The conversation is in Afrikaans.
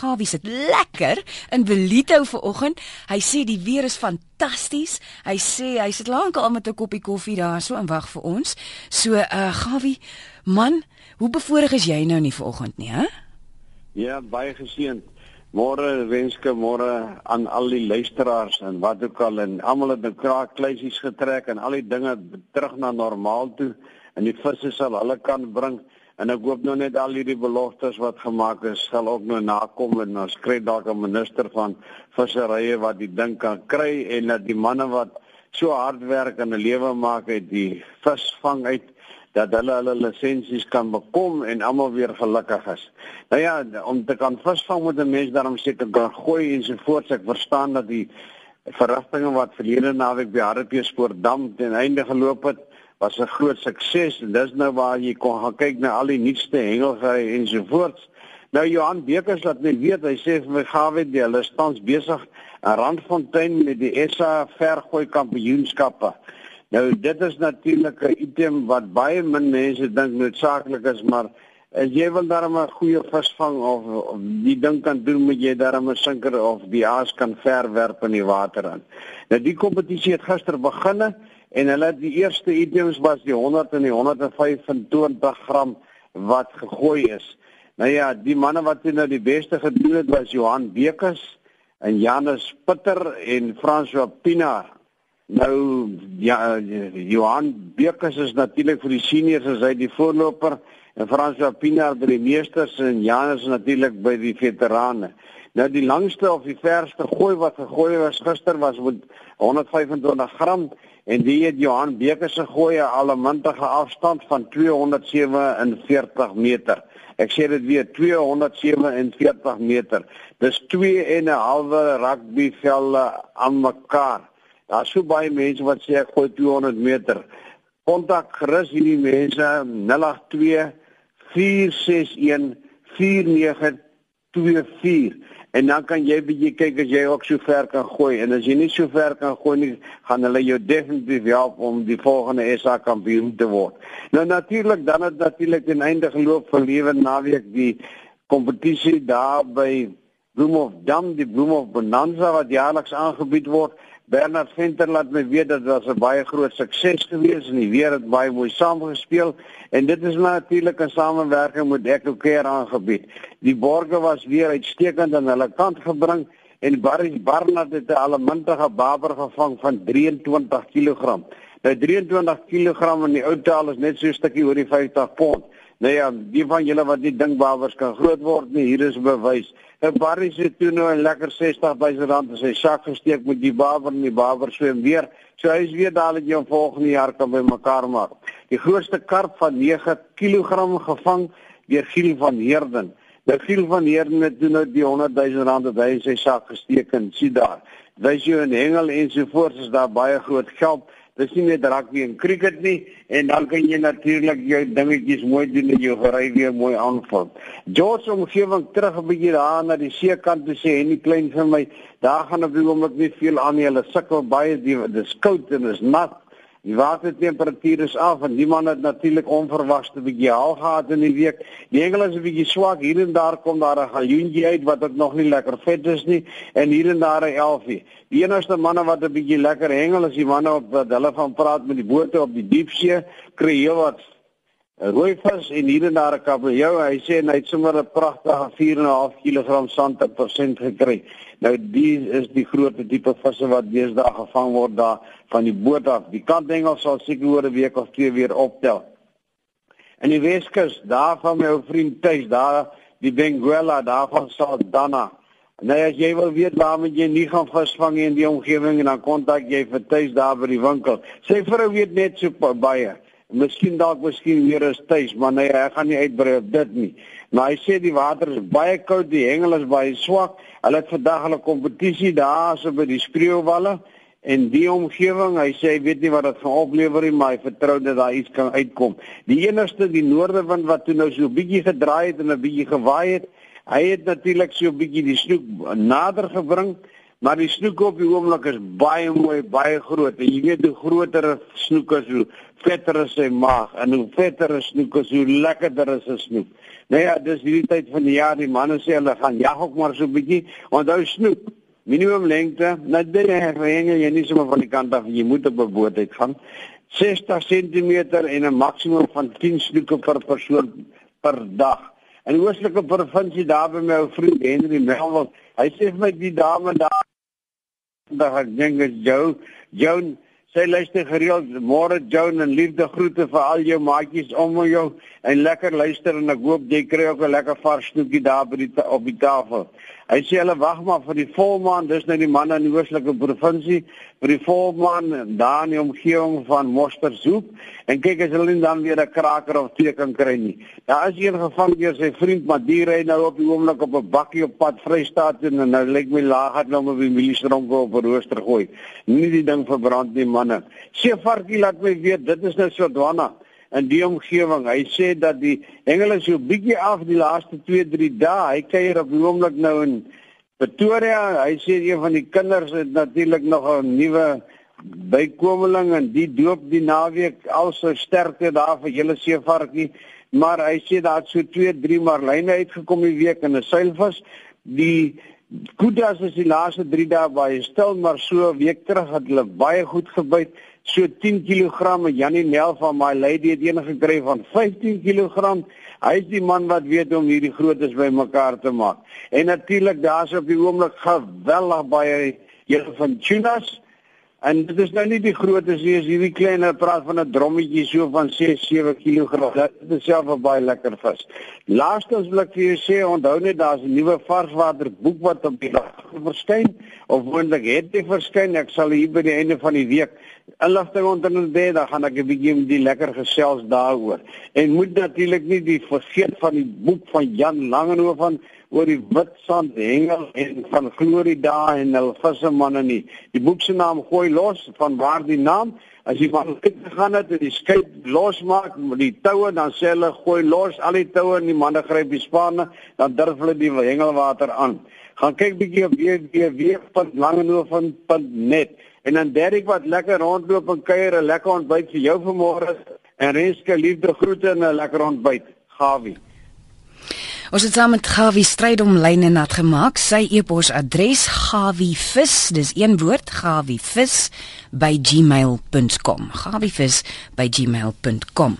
Gawie sit lekker in Belito vanoggend. Hy sê die weer is fantasties. Hy sê hy sit lankal met 'n koppie koffie daar so en wag vir ons. So uh Gawie, man, hoe bevoorreg is jy nou nie vanoggend nie, hè? Ja, baie geseënd. Môre wenske môre aan al die luisteraars en wat ook al en almal het 'n kraak kleisies getrek en al die dinge terug na normaal toe en die visse sal hulle kan bring. En ek hoop nou net al hierdie beloftes wat gemaak is sal ook nou nakom en ons kry dalk 'n minister van visserye wat die ding kan kry en dat die manne wat so hard werk en 'n lewe maak uit die visvang uit dat hulle hulle lisensies kan bekom en almal weer gelukkig is. Nou ja, om te kan visvang moet 'n mens daarom seker kan gooi en so voort. Ek verstaan dat die verrigtinge wat verlede naweek by Hartbeespoortdam ten einde geloop het was 'n groot sukses en dis nou waar jy kon gaan kyk na al die nuutste hengelgery en so voort. Nou Johan Bekers laat my weet, hy sê vir my gawe die hulle tans besig in Randfontein met die SA vergooi kampioenskappe. Nou dit is natuurlik 'n item wat baie min mense dink noodsaaklik is, maar as jy wil darm 'n goeie visvang of, of die ding kan doen, moet jy darm 'n sinker of die aas kan verwerp in die water aan. Nou die kompetisie het gister begin en hulle die eerste items was die 100 en die 125 gram wat gegooi is. Nou ja, die manne wat nou die beste gedoen het was Johan Bekes en Janus Pitter en François Pina. Nou ja, Johan Bekes is natuurlik vir die seniors as hy die voorloper en François Pina by die meesters en Janus natuurlik by die veterane. Nou die langste of die verste gooi wat gegooi was gister was met 125 gram en die het Johan Beker se gooi 'n allemintige afstand van 247 meter. Ek sê dit weer 247 meter. Dis 2 en 'n halwe rugbyvelde aan mekaar. Daar so baie mense wat sê ek gooi 200 meter. Kontak gerus hierdie mense 082 461 4924 En dan kan jy bietjie kyk as jy ook so ver kan gooi en as jy nie so ver kan gooi nie, gaan hulle jou definitief help om die volgende SA kampioen te word. Nou natuurlik dan het natuurlik ten einde geloop vir lewe naweek die kompetisie daar by Bloem of Dam, die Bloem of Bonanza wat jaarliks aangebied word. Bernard Venter laat my weet dat dit was 'n baie groot sukses gewees en die weer het baie mooi saamgespeel en dit is natuurlik 'n samewerking met Echo Care aangebied. Die borge was weer uitstekend aan hulle kant gebring en Barry Barnard het 'n allemintige baber gevang van 23 kg. Nou 23 kg in die ou taal is net so 'n stukkie oor die 50 pond. Nou ja, die van julle wat nie dink babers kan groot word nie, hier is bewys. 'n Barry se toe nou 'n lekker 60000 rand in sy sak gesteek met die baber en die baber swem weer. So hy is weer jy hom volgende jaar kan bymekaar maak. Die grootste karp van 9 kg gevang deur Giel van Heerden. Nou Giel van Heerden het toe nou die 100000 rand wat hy in sy sak gesteek en sien daar. Wys jy 'n hengel ensovoorts is daar baie groot geld. Dis nie net rugby en cricket nie en dan kan jy natuurlik jou dingetjies mooi doen en jou gery weer mooi aanvul. George omgewing terug 'n bietjie daar na die seekant toe sê en die klein vir my, daar gaan op die oomblik nie veel aan nie. Hulle sukkel baie dis koud en is nat. Die watertemperatuur is af en die man het natuurlik onverwags 'n bietjie haal gehad in die week. Die hengel is 'n bietjie swak. Hier en daar kom daar 'n galjoentjie uit wat dit nog nie lekker vet is nie en hier en daar 'n elfie. Die enigste manne wat 'n bietjie lekker hengel is die manne op wat hulle van praat met die bote op die diepsee, kry heel wat rooi vis en hier en daar 'n kabeljou. Hy sê hy het sommer 'n pragtige 4.5 kg sand per persent gekry. Nou die is die groot tipe visse wat deesdae gevang word daar van die boot af. Die kantengel sal seker oor 'n week of twee weer optel. In die Weskus, daar van my ou vriend Tuis, daar die Benguela, daar van Saldanha. Nou as jy wil weet waar moet jy nie gaan visvang in die omgewing en dan kontak jy vir Tuis daar by die winkel. Sy vrou weet net so baie. Miskien dalk miskien meer as tuis, maar nee, hy gaan nie uitbrei op dit nie. Maar hy sê die water is baie koud, die hengel is baie swak. Hulle het vandag hulle kompetisie daar so by die spreeuwalle en die omgewing. Hy sê hy weet nie wat dit gaan oplewer nie, maar hy vertrou dat daar iets kan uitkom. Die enigste die noordewind wat toe nou so 'n bietjie gedraai het en 'n bietjie gewaai het, hy het natuurlik so 'n bietjie die snoek nader gebring Maar die snoek op die oomblik is baie mooi, baie groot. En jy weet hoe groter 'n snoek is, hoe vetter is sy maag en hoe vetter 'n snoek is, hoe lekkerder is 'n snoek. Nou ja, dis hierdie tyd van die jaar, die manne sê hulle gaan jag ook maar so 'n bietjie, want hy snoek minimum lengte, nou dit is jy nie sommer van die kant af, jy moet op 'n boot uit gaan. 60 cm en 'n maksimum van 10 snoeke per persoon per dag. En die oostelike provinsie daar by my ou vriend Henry Melville, hy sê vir my die dame daar daar dink is jou Joan Sy luister gereeld môre Joan en liefde groete vir al jou maatjies om jou en lekker luister en ek hoop jy kry ook 'n lekker vars snoekie daar by die op die tafel. Hy sê hulle wag maar vir die volmaan, dis nou die manne in die oostelike provinsie vir die volmaan daar in die omgewing van Mosterzoek en kyk as hulle dan weer 'n kraker of twee kan kry nie. Daar is een gevang deur sy vriend, maar die ry nou op die oomblik op 'n bakkie op pad Vrystaat en nou lyk my laag het nou met die miliestronke op 'n rooster gooi. Nie die ding verbrand nie manne. Sê varkie laat my weet, dit is nou so dwana in die omgewing. Hy sê dat die engele so bietjie af die laaste 2, 3 dae. Hy kuier op die oomblik nou in Pretoria. Hy sê een van die kinders het natuurlik nog 'n nuwe bykomeling en die doop die naweek al so sterkte daar vir julle seevarkie. Maar hy sê daar het so 2, 3 marline uitgekom die week in 'n seilvis. Die Kudas is die laaste 3 dae baie stil, maar so 'n week terug het hulle baie goed gebyt so 10 kg Janie Nel van my lady het enige gekry van 15 kg. Hy is die man wat weet om hierdie grootes bymekaar te maak. En natuurlik daar's op die oomblik geweldig baie julle van tunas. En dit is nou nie die grootes nie, is hierdie kleiner praat van 'n drommetjie so van 6 7 kg. Dit is self 'n baie lekker vis. Laastens wil ek vir julle sê, onthou net daar's 'n nuwe varswater boek wat op die dag verskyn of moontlik het dit verskyn. Ek sal hier by die einde van die week inligting onder dit, dan gaan ek 'n bietjie met die lekker gesels daaroor. En moet natuurlik nie die vergeet van die boek van Jan Langehoven van oor die wit sand hengel en van Florida en hul vissemanne nie. Die boek se naam gooi los van waar die naam As jy maar kyk gegaan het en die skei losmaak met die toue dan sê hulle gooi los al die toue en die manne gryp die spanne dan durf hulle die hengelwater aan. Gaan kyk bietjie op www.langehoven.net En dan Derek wat lekker rondloop en kuier 'n lekker ontbyt vir jou vanmôre en Renske liefde groete en 'n lekker ontbyt. Gawie. Ons het saam met Gawie stryd om lyne nat gemaak. Sy e-pos adres gawievis, dis een woord, gawievis by gmail.com. gawievis by gmail.com.